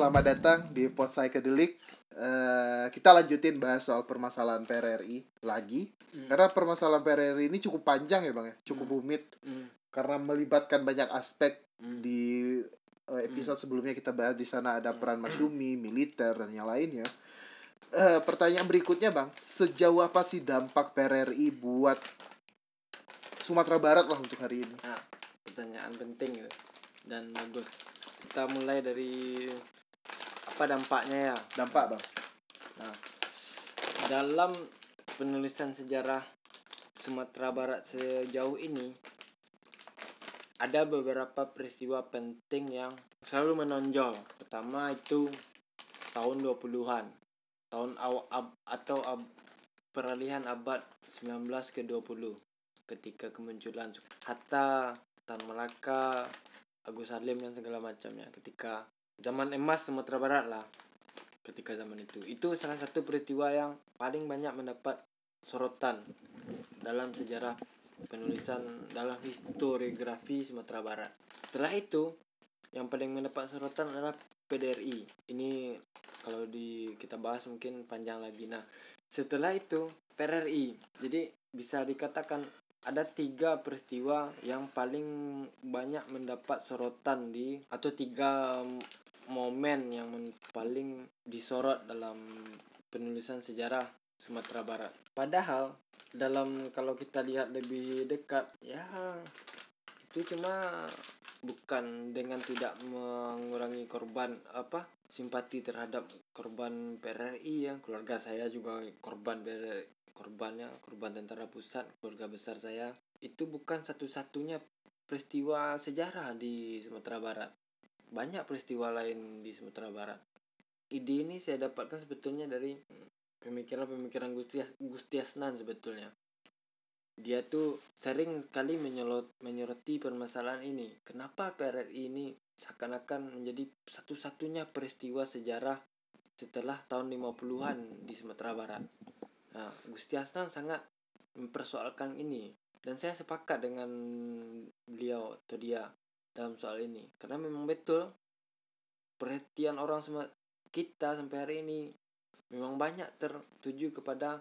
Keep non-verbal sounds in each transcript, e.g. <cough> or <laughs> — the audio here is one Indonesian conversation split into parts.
selamat datang di Pot Psychedelic. Eh, kita lanjutin bahas soal permasalahan PRRI lagi. Karena permasalahan PRRI ini cukup panjang ya, Bang ya. Cukup rumit Hmm. karena melibatkan banyak aspek Hmm. di eh, episode sebelumnya kita bahas di sana ada peran masyumi, militer dan yang lainnya. Eh, pertanyaan berikutnya, Bang, sejauh apa sih dampak PRRI buat Sumatera Barat lah untuk hari ini? Nah, pertanyaan penting ya. dan bagus. Kita mulai dari apa dampaknya ya. Dampak, Bang. Nah, dalam penulisan sejarah Sumatera Barat sejauh ini ada beberapa peristiwa penting yang selalu menonjol. Pertama itu tahun 20-an. Tahun awal ab- atau ab- peralihan abad 19 ke 20 ketika kemunculan Hatta, Tan Malaka, Agus Salim dan segala macamnya ketika zaman emas Sumatera Barat lah ketika zaman itu. Itu salah satu peristiwa yang paling banyak mendapat sorotan dalam sejarah penulisan dalam historiografi Sumatera Barat. Setelah itu yang paling mendapat sorotan adalah PDRI ini kalau di kita bahas mungkin panjang lagi. Nah setelah itu PRRI jadi bisa dikatakan ada tiga peristiwa yang paling banyak mendapat sorotan di atau tiga momen yang paling disorot dalam penulisan sejarah Sumatera Barat. Padahal dalam kalau kita lihat lebih dekat ya itu cuma bukan dengan tidak mengurangi korban apa simpati terhadap korban PRRI ya. Keluarga saya juga korban PRRI korbannya korban tentara pusat keluarga besar saya. Itu bukan satu-satunya peristiwa sejarah di Sumatera Barat banyak peristiwa lain di Sumatera Barat. Ide ini saya dapatkan sebetulnya dari pemikiran-pemikiran Gustias Gustiasnan sebetulnya. Dia tuh sering sekali menyelot menyoroti permasalahan ini. Kenapa PRRI ini seakan-akan menjadi satu-satunya peristiwa sejarah setelah tahun 50-an di Sumatera Barat? Nah, Gusti Hasan sangat mempersoalkan ini. Dan saya sepakat dengan beliau atau dia dalam soal ini. Karena memang betul perhatian orang semua kita sampai hari ini memang banyak tertuju kepada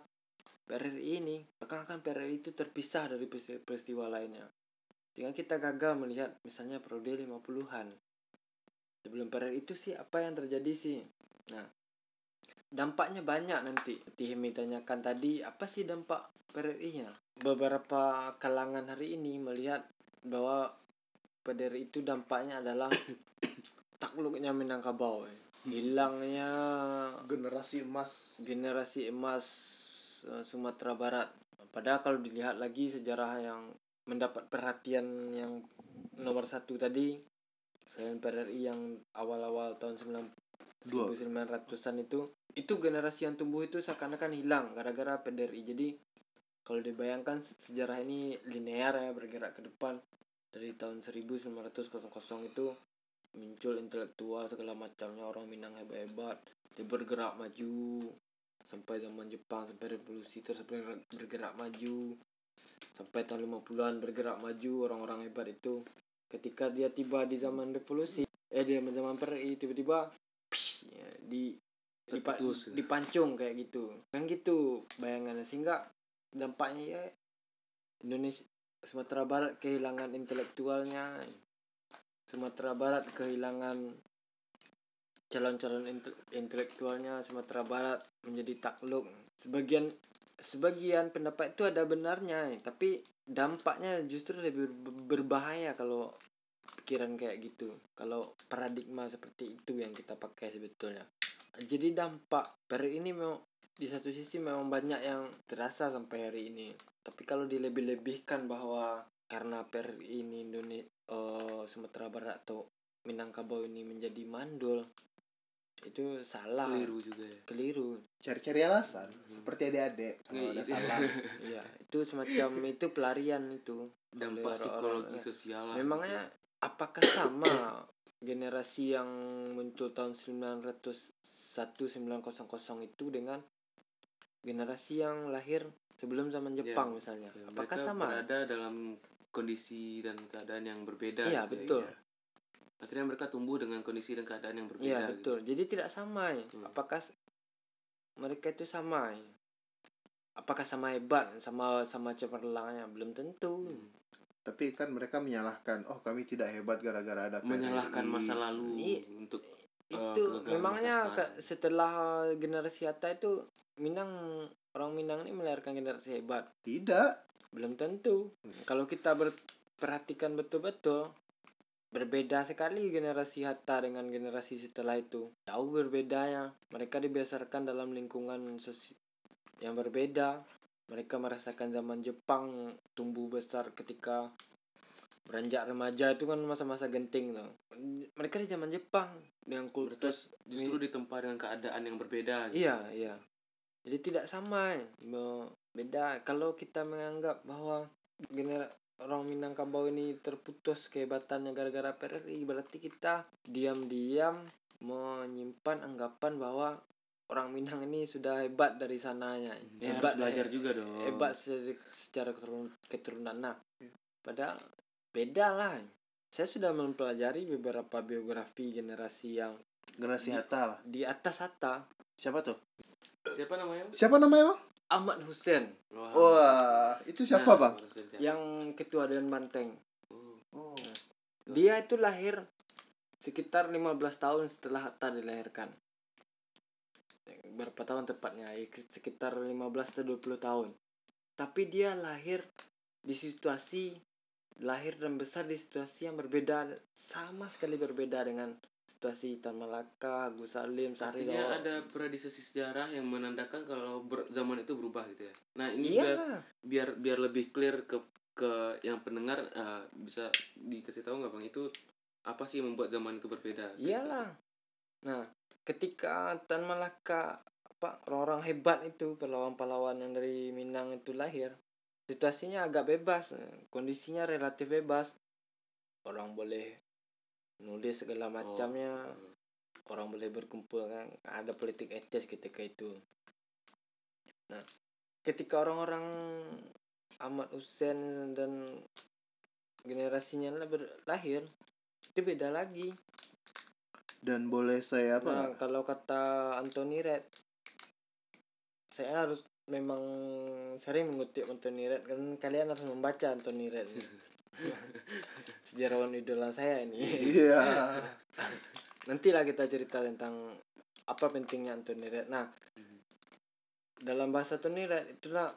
PRRI ini. Bahkan PRRI itu terpisah dari peristi- peristiwa lainnya. Sehingga kita gagal melihat misalnya periode 50-an sebelum PRRI itu sih apa yang terjadi sih? Nah dampaknya banyak nanti. Seperti Hemi tanyakan tadi apa sih dampak PRRI nya beberapa kalangan hari ini melihat bahwa PRRI itu dampaknya adalah <coughs> takluknya Minangkabau eh. hilangnya Generasi emas generasi emas eh, Sumatera Barat padahal kalau dilihat lagi sejarah yang mendapat perhatian yang nomor satu tadi selain PRRI yang awal-awal tahun 9 Dua. 1900-an itu itu generasi yang tumbuh itu seakan-akan hilang gara-gara PDRI jadi kalau dibayangkan sejarah ini linear ya bergerak ke depan dari tahun 1900 itu muncul intelektual segala macamnya orang Minang hebat-hebat. Dia bergerak maju sampai zaman Jepang sampai revolusi terus ber- bergerak maju. Sampai tahun 50-an bergerak maju orang-orang hebat itu. Ketika dia tiba di zaman revolusi eh di zaman PRI tiba-tiba psh, ya, di dipa- Terputus. dipancung kayak gitu. Kan gitu bayangannya sehingga dampaknya ya Indonesia Sumatera Barat kehilangan intelektualnya. Sumatera Barat kehilangan calon-calon inte- intelektualnya. Sumatera Barat menjadi takluk. Sebagian sebagian pendapat itu ada benarnya tapi dampaknya justru lebih ber- berbahaya kalau pikiran kayak gitu. Kalau paradigma seperti itu yang kita pakai sebetulnya. Jadi dampak peri ini memang di satu sisi memang banyak yang terasa sampai hari ini. Tapi kalau dilebih-lebihkan bahwa karena PRI ini Indonesia Sumatera Barat atau Minangkabau ini menjadi mandul itu salah. Keliru juga ya. Keliru. Cari-cari alasan seperti adik-adik kalau ada Iya. salah. <laughs> Iya itu semacam itu pelarian itu. Dampak psikologi sosial lah memangnya apakah sama generasi yang muncul tahun 901 900 itu dengan generasi yang lahir sebelum zaman Ya, Jepang misalnya gitu. apakah Mereka sama berada dalam kondisi dan keadaan yang berbeda Iya, gitu ya. betul. akhirnya mereka tumbuh dengan kondisi dan keadaan yang berbeda Iya gitu. betul. Jadi tidak sama. ya. Hmm. Apakah mereka itu sama? ya? Apakah sama hebat sama sama cemerlangnya? Belum tentu. Hmm. Tapi kan mereka menyalahkan, oh kami tidak hebat gara-gara ada menyalahkan PRRI. masa lalu Iya. untuk itu kegagalan memangnya ke- setelah generasi Hatta itu Minang orang Minang ini melahirkan generasi hebat. Tidak. Belum tentu. Kalau kita berperhatikan betul-betul berbeda sekali generasi Hatta dengan generasi setelah itu. Jauh berbedanya. Mereka dibesarkan dalam lingkungan yang berbeda. Mereka merasakan zaman Jepang tumbuh besar ketika beranjak remaja itu kan masa-masa genting tuh. Mereka di zaman Jepang dengan kultus justru ditempa dengan keadaan yang berbeda gitu. Iya, iya. Jadi tidak sama, eh. Be- beda. Kalau kita menganggap bahwa gener orang Minangkabau ini terputus kehebatannya gara-gara PRRI, berarti kita diam-diam menyimpan anggapan bahwa orang Minang ini sudah hebat dari sananya. Ya, harus belajar juga dong Hebat se- secara keturun- keturunan. Nah, padahal beda lah. Saya sudah mempelajari beberapa biografi generasi yang Generasi Hatta lah. di atas Hatta. Siapa tuh? Siapa namanya Siapa namanya bang? Ahmad Hussein Wah. Wah, itu siapa Nah, bang? yang ketua Dewan Banteng. Oh. Oh. Dia itu lahir sekitar 15 tahun setelah Hatta dilahirkan. Berapa tahun tepatnya? Ya, Sekitar 15 atau 20 tahun. Tapi dia lahir di situasi lahir dan besar di situasi yang berbeda sama sekali berbeda dengan situasi Tan Malaka, Agus Salim, Sahri Artinya ada predisesi sejarah yang menandakan kalau ber- zaman itu berubah gitu ya. Nah ini Iya biar biar biar lebih clear ke ke yang pendengar eh, bisa dikasih tahu nggak bang itu apa sih yang membuat zaman itu berbeda? Iyalah. Nah, ketika Tan Malaka apa orang-orang hebat itu pahlawan-pahlawan yang dari Minang itu lahir, situasinya agak bebas, kondisinya relatif bebas. Orang boleh nulis segala macamnya, orang boleh berkumpul kan, ada politik etis ketika itu. Nah, ketika orang-orang Ahmad Hussein dan generasinya lah berlahir, itu beda lagi. Dan boleh saya apa? Nah, kalau kata Anthony Red, saya harus memang sering mengutip Anthony Red kan kalian harus membaca Anthony Red. <laughs> Sejarawan idola saya ini. Iya. <laughs> Nantilah kita cerita tentang apa pentingnya Anthony Red. Nah, dalam bahasa Anthony Red itulah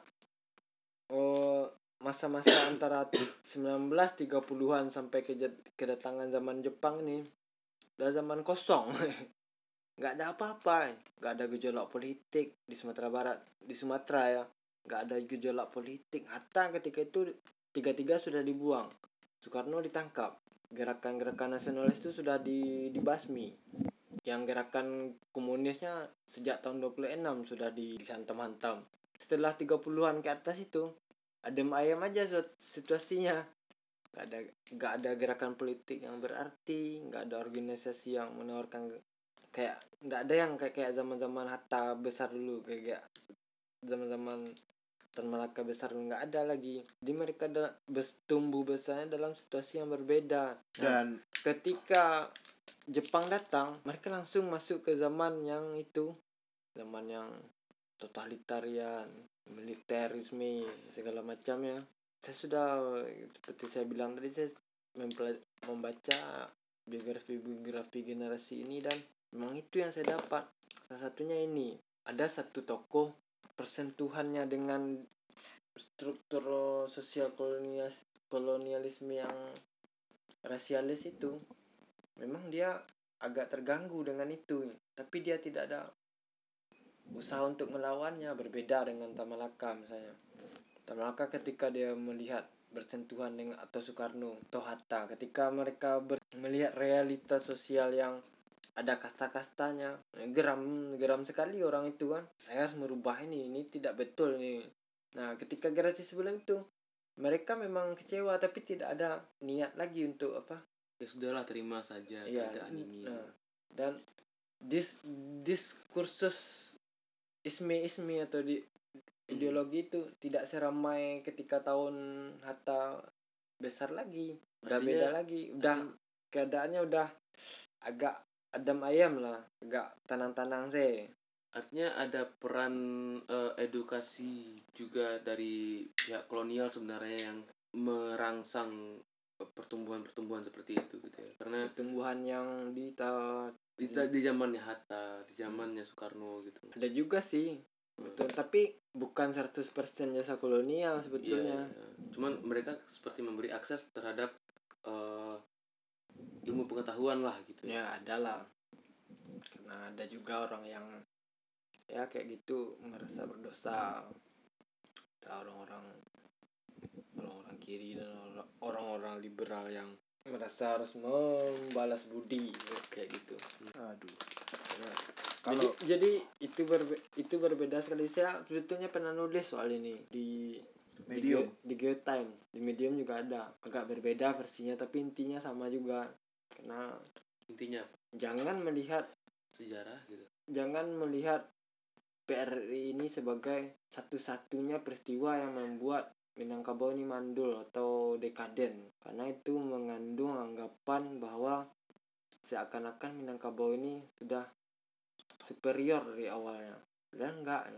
oh masa-masa antara 1930-an sampai ke kedatangan zaman Jepang ini adalah zaman kosong. <laughs> nggak ada apa-apa, nggak ada gejolak politik di Sumatera Barat, di Sumatera ya, nggak ada gejolak politik. Hatta ketika itu tiga-tiga sudah dibuang, Soekarno ditangkap, gerakan-gerakan nasionalis itu sudah di dibasmi. Yang gerakan komunisnya sejak tahun 26 sudah di- dihantam-hantam. Setelah 30-an ke atas itu, adem ayam aja situasinya. Gak ada nggak ada gerakan politik yang berarti, nggak ada organisasi yang menawarkan kayak nggak ada yang kayak kayak zaman-zaman Hatta besar dulu kayak kayak zaman-zaman Tan Malaka besar nggak ada lagi. Jadi mereka bes, tumbuh besarnya dalam situasi yang berbeda. Nah, Dan ketika Jepang datang, mereka langsung masuk ke zaman yang itu, zaman yang totalitarian, militerisme, segala macamnya. Saya sudah seperti saya bilang tadi saya membaca biografi-biografi generasi ini dan memang itu yang saya dapat. Salah satunya ini, ada satu tokoh persentuhannya dengan struktur sosial kolonialis kolonialisme yang rasialis itu memang dia agak terganggu dengan itu. Tapi dia tidak ada usaha untuk melawannya berbeda dengan Tamalaka misalnya. Tamalaka ketika dia melihat bersentuhan dengan atau Soekarno atau Hatta ketika mereka melihat realitas sosial yang ada kasta-kastanya. Geram geram sekali orang itu kan. Saya harus merubah ini ini tidak betul nih nah ketika generasi sebelum itu mereka memang kecewa tapi tidak ada niat lagi untuk apa? Ya sudahlah terima saja Iya, keadaan ini. nah dan dis diskursus isme-isme atau di ideologi itu tidak seramai ketika tahun Hatta besar lagi udah Artinya- beda lagi udah keadaannya udah agak adem ayam lah agak tenang-tenang sih. Artinya ada peran eh, edukasi juga dari pihak kolonial sebenarnya yang merangsang pertumbuhan-pertumbuhan seperti itu gitu ya. Karena pertumbuhan yang di ta- di, di zamannya Hatta di zamannya Soekarno gitu. Ada juga sih. Betul tapi bukan 100% jasa kolonial sebetulnya. Iya. cuman mereka seperti memberi akses terhadap eh, ilmu pengetahuan lah gitu. Ya ada lah. Karena ada juga orang yang ya kayak gitu merasa berdosa. Ada orang-orang orang-orang kiri dan orang- orang-orang liberal yang merasa harus membalas budi kayak gitu. Aduh. Nah, kalau jadi, jadi itu berbe itu berbeda sekali. Saya sebetulnya pernah nulis soal ini di medium. Di, di Geotimes di medium juga ada. Agak berbeda versinya tapi intinya sama juga karena intinya. jangan melihat sejarah gitu. jangan melihat PRRI ini sebagai satu-satunya peristiwa yang membuat Minangkabau ini mandul atau dekaden. Karena itu mengandung anggapan bahwa seakan-akan Minangkabau ini sudah superior dari awalnya. Dan enggak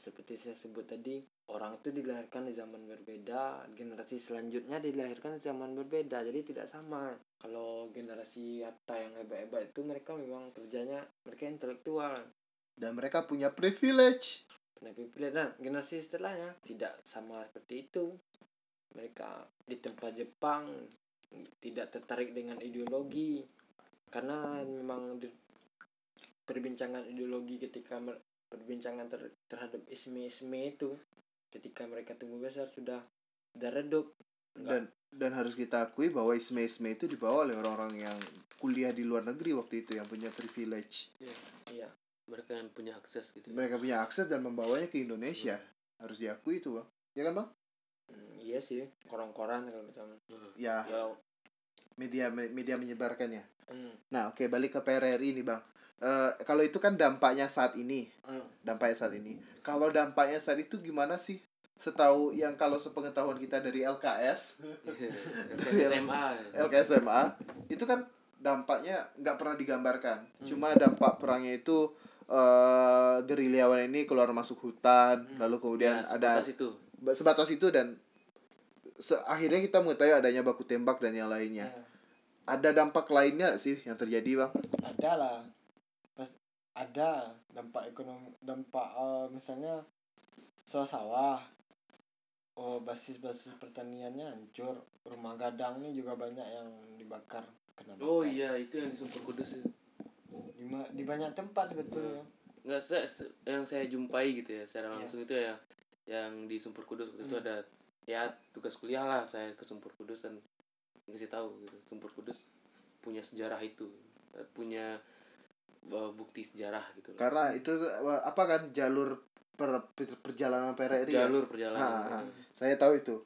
seperti saya sebut tadi orang itu dilahirkan di zaman berbeda generasi selanjutnya dilahirkan di zaman berbeda jadi tidak sama. Kalau generasi Atta yang hebat-hebat itu mereka memang kerjanya mereka intelektual. Dan mereka punya privilege. Nabi pilih dan generasi setelahnya tidak sama seperti itu. Mereka di tempat Jepang tidak tertarik dengan ideologi. Karena memang di- perbincangan ideologi ketika perbincangan ter- terhadap isme-isme itu ketika mereka tumbuh besar sudah sudah redup dan dan harus kita akui bahwa isme-isme itu dibawa oleh orang-orang yang kuliah di luar negeri waktu itu yang punya privilege. Iya mereka yang punya akses gitu ya. mereka punya akses dan membawanya ke Indonesia. Harus diakui itu bang. Ya kan bang? Hmm, iya sih. Koran-koran macam Heeh. ya. Ya. Media media menyebarkannya. Hmm, nah oke balik ke PRRI nih bang Eh, kalau itu kan dampaknya saat ini. Hmm. dampaknya saat ini. Kalau dampaknya saat itu gimana sih? Setahu yang kalau sepengetahuan kita dari LKS Kayak SMA. LKSMA itu kan dampaknya nggak pernah digambarkan. Cuma dampak perangnya itu eh gerilyawan ini keluar masuk hutan lalu kemudian Ya, ada sebatas itu. Sebatas itu dan se- akhirnya kita mengetahui adanya baku tembak dan yang lainnya. Ya. ada dampak lainnya sih yang terjadi bang? Ada lah ada dampak ekonomi dampak eh, misalnya sawah-sawah oh basis-basis pertaniannya hancur rumah gadang nih juga banyak yang dibakar kena oh bakar. iya itu yang di Sumpur Kudus ya. di, ma- di banyak tempat sebetulnya nggak saya se- yang saya jumpai gitu ya secara Iya. langsung itu ya yang di Sumpur Kudus waktu itu ada ya tugas kuliah lah saya ke Sumpur Kudus dan dikasih tahu gitu Sumpur Kudus punya sejarah itu eh, punya bukti sejarah gitu loh. karena itu eh, apa kan jalur per, per- perjalanan PRRI ya? jalur perjalanan. Ha, ha. saya tahu itu.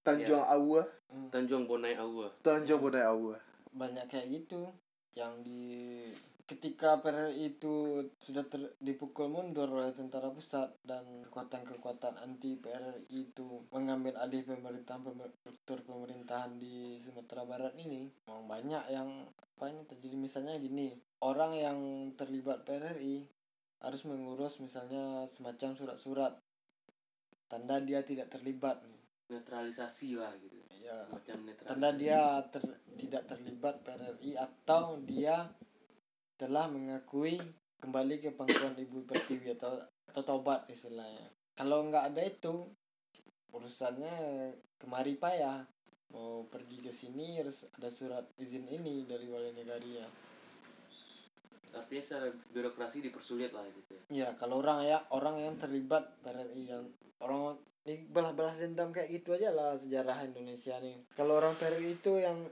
Tanjung Awa Hmm, Tanjung Bonai Awa Tanjung Bonai Awa banyak kayak gitu yang di ketika PRRI itu sudah ter- dipukul mundur oleh tentara pusat dan kekuatan-kekuatan anti PRRI itu mengambil alih pemerintahan pemer- struktur pemerintahan di Sumatera Barat ini memang banyak yang apa ini terjadi misalnya gini orang yang terlibat PRRI harus mengurus misalnya semacam surat-surat tanda dia tidak terlibat netralisasi lah gitu. Ya semacam netralisasi. Tanda dia ter- tidak terlibat PRRI atau dia telah mengakui kembali ke pangkuan ibu pertiwi atau atau tobat istilahnya. Kalau nggak ada itu urusannya kemari payah mau pergi ke sini harus ada surat izin ini dari wali negarinya artinya secara birokrasi dipersulit lah gitu ya. Iya, kalau orang ya orang yang terlibat PRRI yang orang ini balas-balas dendam kayak gitu aja lah sejarah Indonesia nih. Kalau orang PRRI itu yang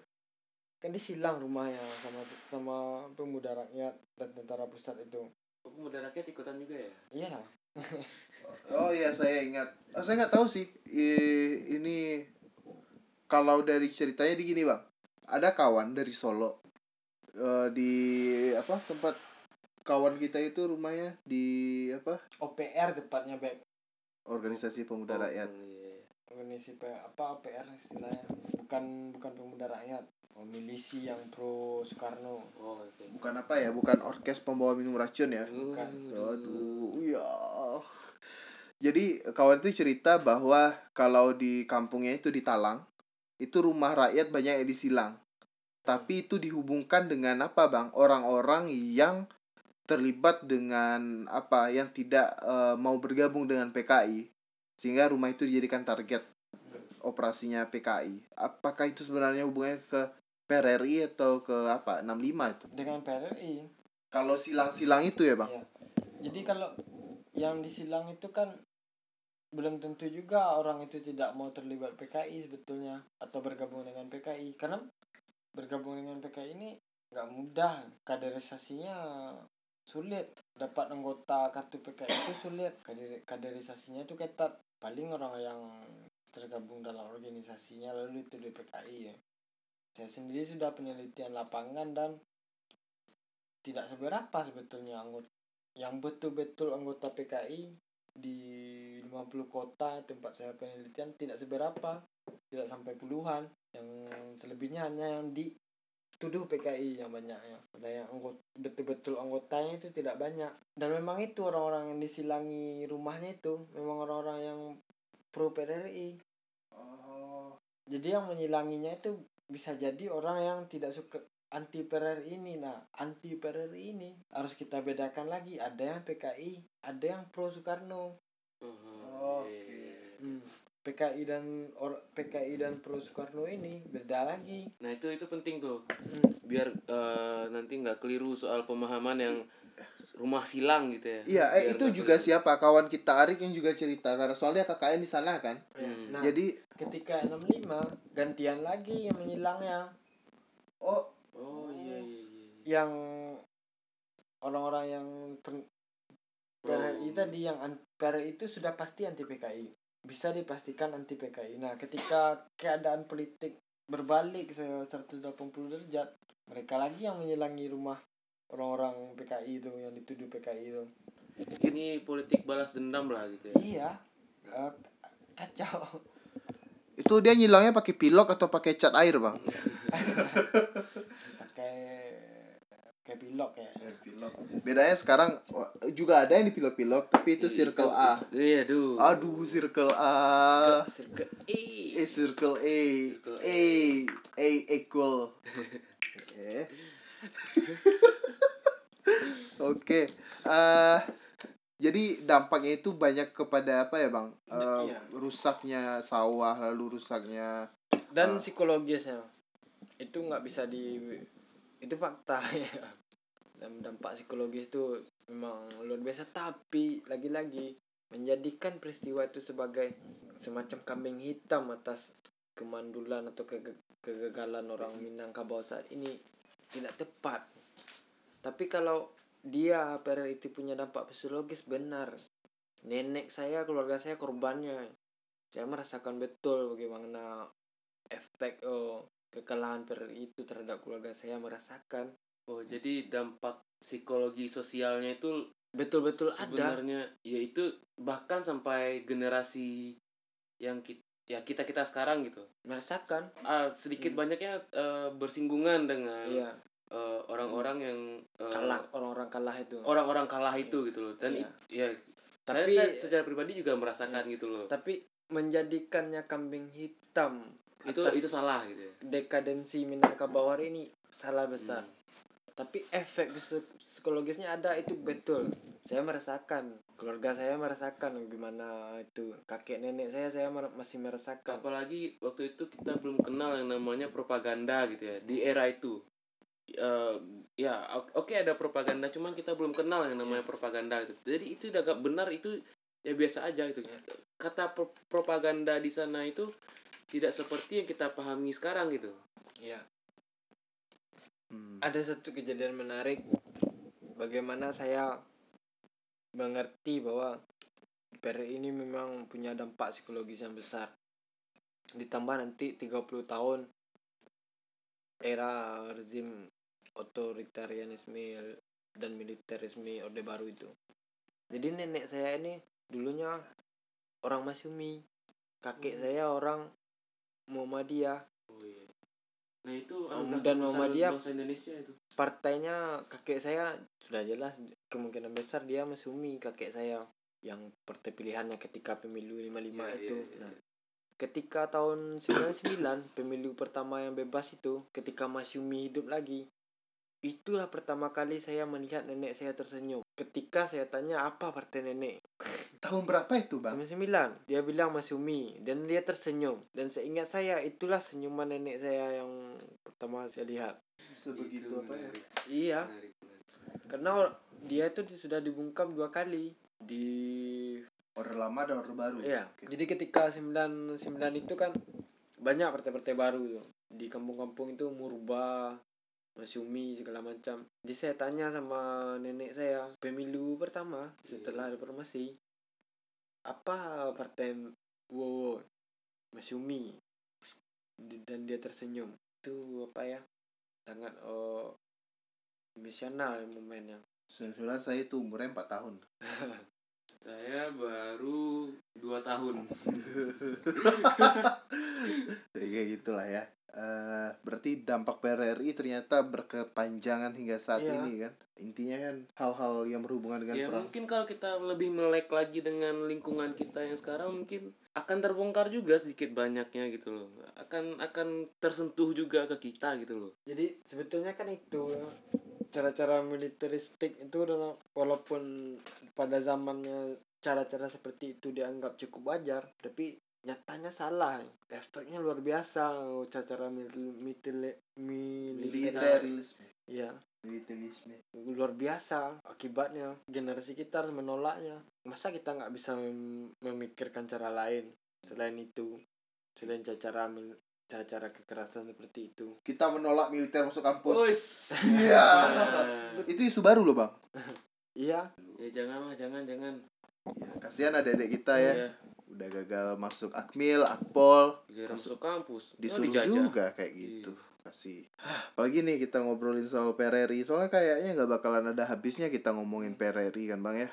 kan disilang rumahnya sama sama pemuda rakyat dan tentara pusat itu. Oh, pemuda rakyat ikutan juga ya Iya lah. Oh iya saya ingat. Oh, saya nggak tahu sih. I- ini kalau dari ceritanya di gini bang. Ada kawan dari Solo Eh, di apa tempat kawan kita itu rumahnya di apa OPR tepatnya baik organisasi pemuda Oh, rakyat. iya. organisasi apa OPR istilahnya bukan bukan pemuda rakyat oh, milisi yang pro Soekarno oh oke bukan apa ya bukan orkes pembawa minum racun ya Bukan. aduh ya jadi kawan itu cerita bahwa kalau di kampungnya itu di Talang itu rumah rakyat banyak yang disilang. Tapi itu dihubungkan dengan apa bang? Orang-orang yang terlibat dengan apa yang tidak eh, mau bergabung dengan PKI sehingga rumah itu dijadikan target operasinya PKI apakah itu sebenarnya hubungannya ke PRRI atau ke apa 65 itu? Dengan PRRI kalau silang-silang itu ya bang? Iya. Jadi kalau yang disilang itu kan belum tentu juga orang itu tidak mau terlibat PKI sebetulnya atau bergabung dengan PKI karena bergabung dengan PKI ini nggak mudah. Kaderisasinya sulit. Dapat anggota kartu PKI itu sulit. Kader kaderisasinya itu ketat. Paling orang yang tergabung dalam organisasinya lalu itu di PKI ya. Saya sendiri sudah penelitian lapangan dan tidak seberapa sebetulnya anggota yang betul-betul anggota PKI di 50 kota tempat saya penelitian tidak seberapa tidak sampai puluhan. Yang selebihnya hanya yang dituduh PKI yang banyak ya. Ada yang anggota betul-betul anggotanya itu tidak banyak. Dan memang itu orang-orang yang disilangi rumahnya itu memang orang-orang yang pro PRRI oh jadi yang menyilanginya itu bisa jadi orang yang tidak suka anti PRRI ini. Nah anti PRRI ini harus kita bedakan lagi. Ada yang PKI ada yang pro Soekarno. Oh, Oke. Iya. Hmm. PKI dan or, PKI dan pro Soekarno ini beda lagi Nah itu itu penting tuh Hmm. biar eh, nanti nggak keliru soal pemahaman yang rumah silang gitu ya. iya eh, Biar itu juga keliru. siapa kawan kita Arik yang juga cerita karena soalnya kakaknya di sana kan Hmm. nah jadi ketika 65 gantian lagi yang menyilangnya oh Oh iya iya iya. yang orang-orang yang Pro. PRRI tadi yang an- PRRI itu sudah pasti anti PKI bisa dipastikan anti PKI nah ketika keadaan politik berbalik se 180 derajat mereka lagi yang menyilangi rumah orang-orang PKI itu yang dituduh PKI itu. Ini politik balas dendam lah gitu ya. iya. Eh, kacau. Itu dia nyilangnya pakai pilok atau pakai cat air bang? <laughs> Pakai pilok ya. Pilok bedanya sekarang oh, juga ada yang di pilok-pilok tapi itu circle A. Iya tuh. aduh circle A. Circle E. eh circle A. Circle A. A equal. Oke. <laughs> Oke. Eh jadi dampaknya itu banyak kepada apa ya bang? Iya. rusaknya sawah lalu rusaknya dan psikologisnya. Itu nggak bisa di itu fakta ya dampak psikologis itu memang luar biasa. Tapi lagi-lagi menjadikan peristiwa itu sebagai semacam kambing hitam atas kemandulan atau kege- kegagalan orang Minangkabau saat ini tidak tepat. Tapi kalau dia PRR itu punya dampak psikologis? Benar. Nenek saya keluarga saya korbannya. Saya merasakan betul bagaimana efek oh, kekalahan PRRI itu terhadap keluarga saya merasakan Oh jadi dampak psikologi sosialnya itu betul-betul ada. sebenarnya yaitu bahkan sampai generasi yang kita ya kita kita sekarang gitu. Merasakan ah, sedikit banyaknya eh, bersinggungan dengan iya. eh, orang-orang yang eh, kalah orang-orang kalah itu. orang-orang kalah itu gitu loh. Dan Iya. it- ya Tapi- saya, saya secara pribadi juga merasakan gitu loh. Tapi menjadikannya kambing hitam itu itu salah gitu ya. dekadensi Minangkabau hari ini salah besar. Hmm. Tapi efek psi- psikologisnya ada itu betul. Saya merasakan keluarga saya merasakan gimana itu kakek nenek saya saya mer- masih merasakan. Apalagi waktu itu kita belum kenal yang namanya propaganda gitu ya di era itu. Eh, ya oke ada propaganda cuman kita belum kenal yang namanya propaganda itu. Jadi itu udah gak benar itu ya biasa aja itu kata pro- propaganda di sana itu tidak seperti yang kita pahami sekarang gitu. Ya Hmm. ada satu kejadian menarik bagaimana saya mengerti bahwa PRI ini memang punya dampak psikologis yang besar. Ditambah nanti 30 tahun era rezim otoritarianisme dan militerisme orde baru itu. Jadi nenek saya ini dulunya orang Masyumi kakek saya orang Muhammadiyah nah itu dan Muhammadiyah. bangsa Indonesia itu partainya kakek saya sudah jelas kemungkinan besar dia Masumi kakek saya yang partai pilihannya ketika pemilu 55 Iya, itu iya, iya. nah ketika tahun 99 pemilu pertama yang bebas itu ketika Masumi hidup lagi itulah pertama kali saya melihat nenek saya tersenyum. Ketika saya tanya apa partai nenek? <laughs> Tahun berapa itu, Bang? 99 dia bilang Masumi dan dia tersenyum. Dan seingat saya itulah senyuman nenek saya yang pertama saya lihat. Sebegitu Itu apa ya? iya. Menarik, menarik. karena dia itu sudah dibungkam dua kali. Di Order lama dan order baru. iya. Oke. jadi ketika 99 itu kan banyak partai-partai baru tuh. Di kampung-kampung itu Murba Masumi segala macam. Jadi saya tanya sama nenek saya pemilu pertama setelah reformasi apa partai wow Masumi Di- dan dia tersenyum. Itu apa ya? Sangat oh misional momennya. 99 saya itu umurnya 4 tahun. <laughs> saya baru dua tahun <laughs> Jadi kayak gitulah ya. Eh berarti dampak PRRI ternyata berkepanjangan hingga saat Iya. ini kan. Intinya kan hal-hal yang berhubungan dengan ya perang. mungkin kalau kita lebih melek lagi dengan lingkungan kita yang sekarang mungkin akan terbongkar juga sedikit banyaknya gitu loh akan akan tersentuh juga ke kita gitu loh jadi sebetulnya kan itu cara-cara militeristik itu adalah walaupun pada zamannya cara-cara seperti itu dianggap cukup wajar tapi nyatanya salah efeknya luar biasa cara-cara mil- militer militer Militerisme. ya Militerisme. luar biasa akibatnya generasi kita harus menolaknya masa kita nggak bisa mem- memikirkan cara lain selain itu selain cara cara-cara kekerasan seperti itu Kita menolak militer masuk kampus. Iya. Nah, <laughs> Itu isu baru loh, Bang. iya ya janganlah jangan jangan Ya, kasihan adik-adik kita ya. Iya, Udah gagal masuk Akmil, Akpol, giliran masuk kampus oh, disuruh dijajah. juga kayak gitu. Kasih. Apalagi nih kita ngobrolin soal PRRI. Soalnya kayaknya nggak bakalan ada habisnya kita ngomongin PRRI kan, Bang ya.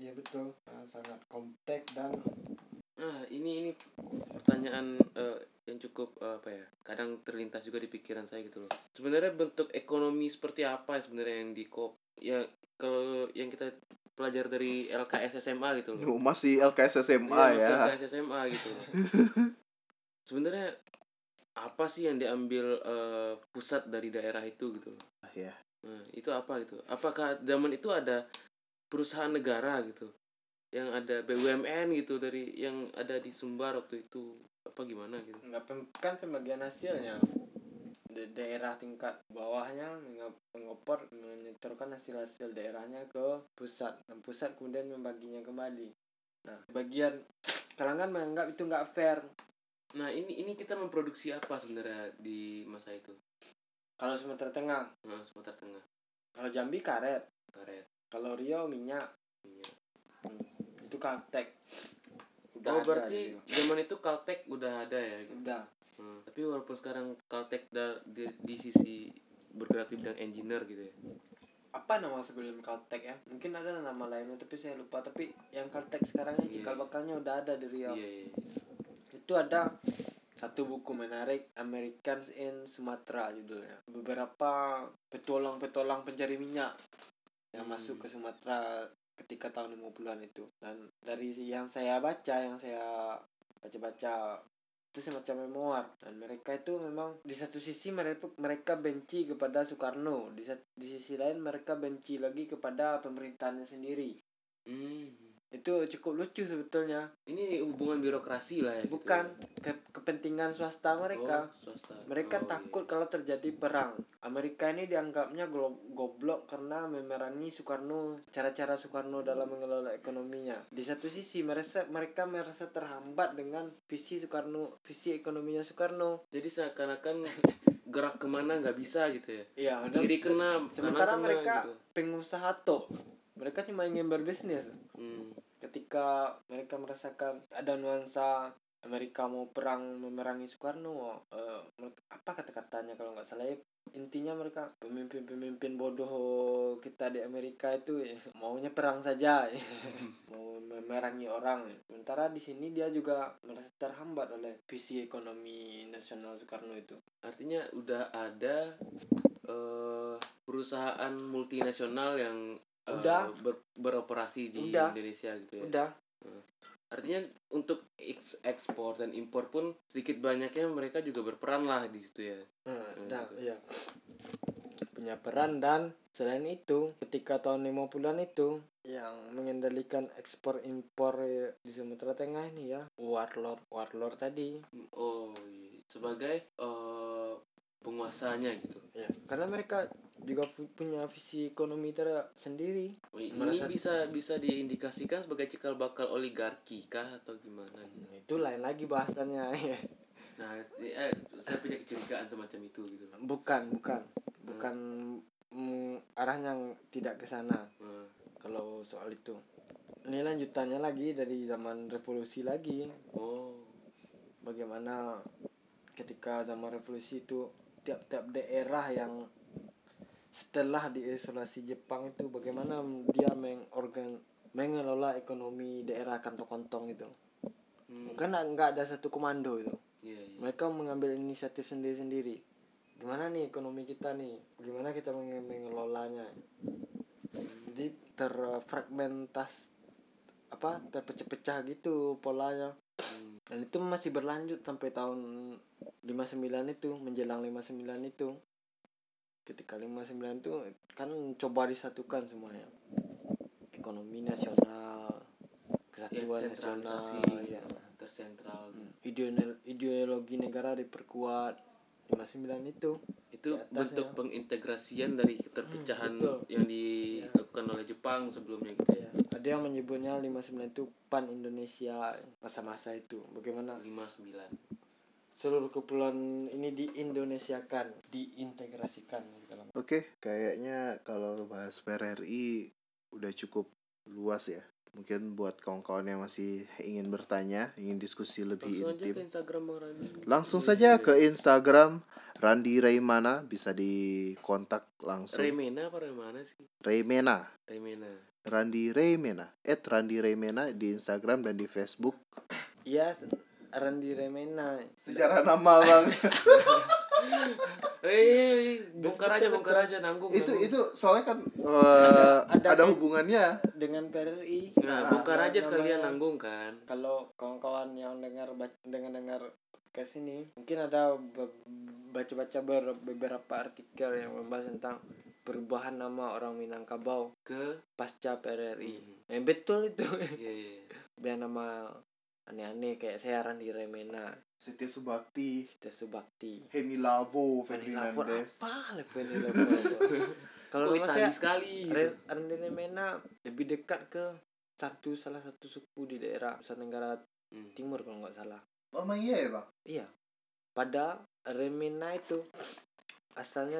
iya betul sangat kompleks dan Nah, ini ini pertanyaan eh, yang cukup eh, apa ya? Kadang terlintas juga di pikiran saya gitu loh. Sebenarnya bentuk ekonomi seperti apa ya sebenarnya yang di kop ya kalau yang kita pelajar dari LKS SMA gitu loh. Oh, Masih LKS SMA Iya, ya. LKS SMA gitu <laughs> sebenarnya apa sih yang diambil eh, pusat dari daerah itu gitu loh. Ya. Nah, itu apa gitu? Apakah zaman itu ada perusahaan negara gitu yang ada BUMN gitu dari yang ada di Sumbar waktu itu apa gimana gitu? nggak pem- kan pembagian hasilnya di daerah tingkat bawahnya mengopor menyetorkan hasil hasil daerahnya ke pusat dan pusat kemudian membaginya kembali nah bagian kalangan menganggap itu nggak fair Nah ini ini kita memproduksi apa sebenarnya di masa itu? kalau Sumatera Tengah Nah, Sumatera Tengah kalau Jambi karet karet kalau Riau minyak minyak. itu kaltek Oh berarti gitu. zaman itu Caltech udah ada ya? Gitu. udah Hmm, Tapi walaupun sekarang Caltech da- di, di sisi bergerak di bidang engineer gitu ya. apa nama sebelum Caltech ya? Mungkin ada nama lainnya tapi saya lupa. Tapi yang Caltech sekarang ini cikal bakalnya udah ada di Riau. Iya iya. itu ada satu buku menarik Americans in Sumatera judulnya. Beberapa petualang-petualang pencari minyak yang Hmm. masuk ke Sumatera ketika tahun 50-an itu. Dan dari yang saya baca yang saya baca-baca itu semacam memoir dan mereka itu memang di satu sisi mereka mereka benci kepada Soekarno. Di, di sisi lain mereka benci lagi kepada pemerintahannya sendiri. Hmm. Itu cukup lucu sebetulnya Ini hubungan birokrasi lah ya. gitu bukan ya. ke- kepentingan swasta mereka Oh, swasta. mereka Oh, takut kalau terjadi perang Amerika ini dianggapnya goblok karena memerangi Soekarno cara-cara Soekarno dalam mengelola ekonominya di satu sisi mereka mereka merasa terhambat dengan visi Soekarno visi ekonominya Soekarno Jadi seakan-akan <laughs> gerak ke mana nggak bisa gitu ya. Iya, Kiri kena, sementara kena mereka gitu. pengusaha tok mereka cuma ingin berbisnis Hmm. ketika mereka merasakan ada nuansa Amerika mau perang memerangi Soekarno menurut- apa kata-katanya kalau nggak salah ya? Intinya mereka pemimpin-pemimpin bodoh kita di Amerika itu ya, maunya perang saja <laughs> mau memerangi orang. Sementara di sini dia juga merasa terhambat oleh visi ekonomi nasional Soekarno itu. Artinya udah ada eh, perusahaan multinasional yang eh, Udah. ber- beroperasi di Udah. Indonesia gitu ya udah artinya untuk eks- ekspor dan impor pun sedikit banyaknya mereka juga berperan lah di situ ya Nah, Hmm, dah, gitu. iya. punya peran dan selain itu ketika tahun 50-an itu yang mengendalikan ekspor impor eh, di Sumatera Tengah ini ya warlord warlord tadi oh iya. sebagai eh, penguasanya gitu ya karena mereka juga pu- punya visi ekonomi tersendiri ini Merasa- bisa bisa diindikasikan sebagai cikal bakal oligarki kah atau gimana gitu? Nah, itu lain lagi bahasannya. <laughs> Nah eh, saya punya kecurigaan semacam itu gitu. Bukan bukan. Bukan mm, arahnya yang tidak ke sana. Eh, kalau soal itu. Ini lanjutannya lagi dari zaman revolusi lagi. Oh. Bagaimana ketika zaman revolusi itu tiap-tiap daerah yang setelah diisolasi Jepang itu bagaimana dia mengorgan mengelola ekonomi daerah kantong-kantong itu? Hmm, kan nggak ada satu komando itu. Iya iya. Mereka mengambil inisiatif sendiri-sendiri. Gimana nih ekonomi kita nih? Gimana kita menge- mengelolanya? Jadi terfragmentas apa terpecah-pecah gitu polanya. Hmm, dan itu masih berlanjut sampai tahun 59 itu menjelang 59 itu ketika 59 itu kan coba disatukan semuanya. Ekonomi nasional ya, kesatuan nasional sentralisasi ya. tersentral. Hmm, ideolo- ideologi negara diperkuat. 59 itu itu bentuk pengintegrasian dari keterpecahan betul. yang dilakukan oleh Jepang sebelumnya gitu. Ya. Ya ada yang menyebutnya 59 itu pan Indonesia masa-masa itu. Bagaimana? 59 seluruh kepulauan ini diindonesiakan diintegrasikan Oke, kayaknya kalau bahas PRRI udah cukup luas ya. Mungkin buat kawan-kawan yang masih ingin bertanya, ingin diskusi lebih langsung aja intim. ke Instagram Bang Rani Langsung saja ke Instagram Randi Raimana bisa dikontak langsung. Remena apa Remana sih Raimena, Remena Randi Raimena, at Randi Raimena di Instagram dan di Facebook. iya Randi Remena Sejarah nama bang. <laughs> eh bongkar aja bongkar aja nanggung itu nanggung. itu soalnya kan eh, ada- ada hubungannya. dengan PRI nah, Nah, bongkar aja sekalian nanggung kan kalau kawan-kawan yang dengar dengan dengar podcast ini mungkin ada baca-baca ber- beberapa artikel yang membahas tentang perubahan nama orang Minangkabau ke pasca PRRI. Eh, betul itu. iya iya Biar nama aneh-aneh kayak saya Randi Remena, Setia Subakti, Sita Subakti. Hemilavo, Fanny Lapor Ferdinandes. apa lah Fanny Lapor? Kalau Itali saya sekali gitu. Re- Remena lebih dekat ke satu salah satu suku di daerah Nusa Tenggara Hmm. Timur kalau nggak salah. Oh iya ya bang? Iya. Pada Remena itu asalnya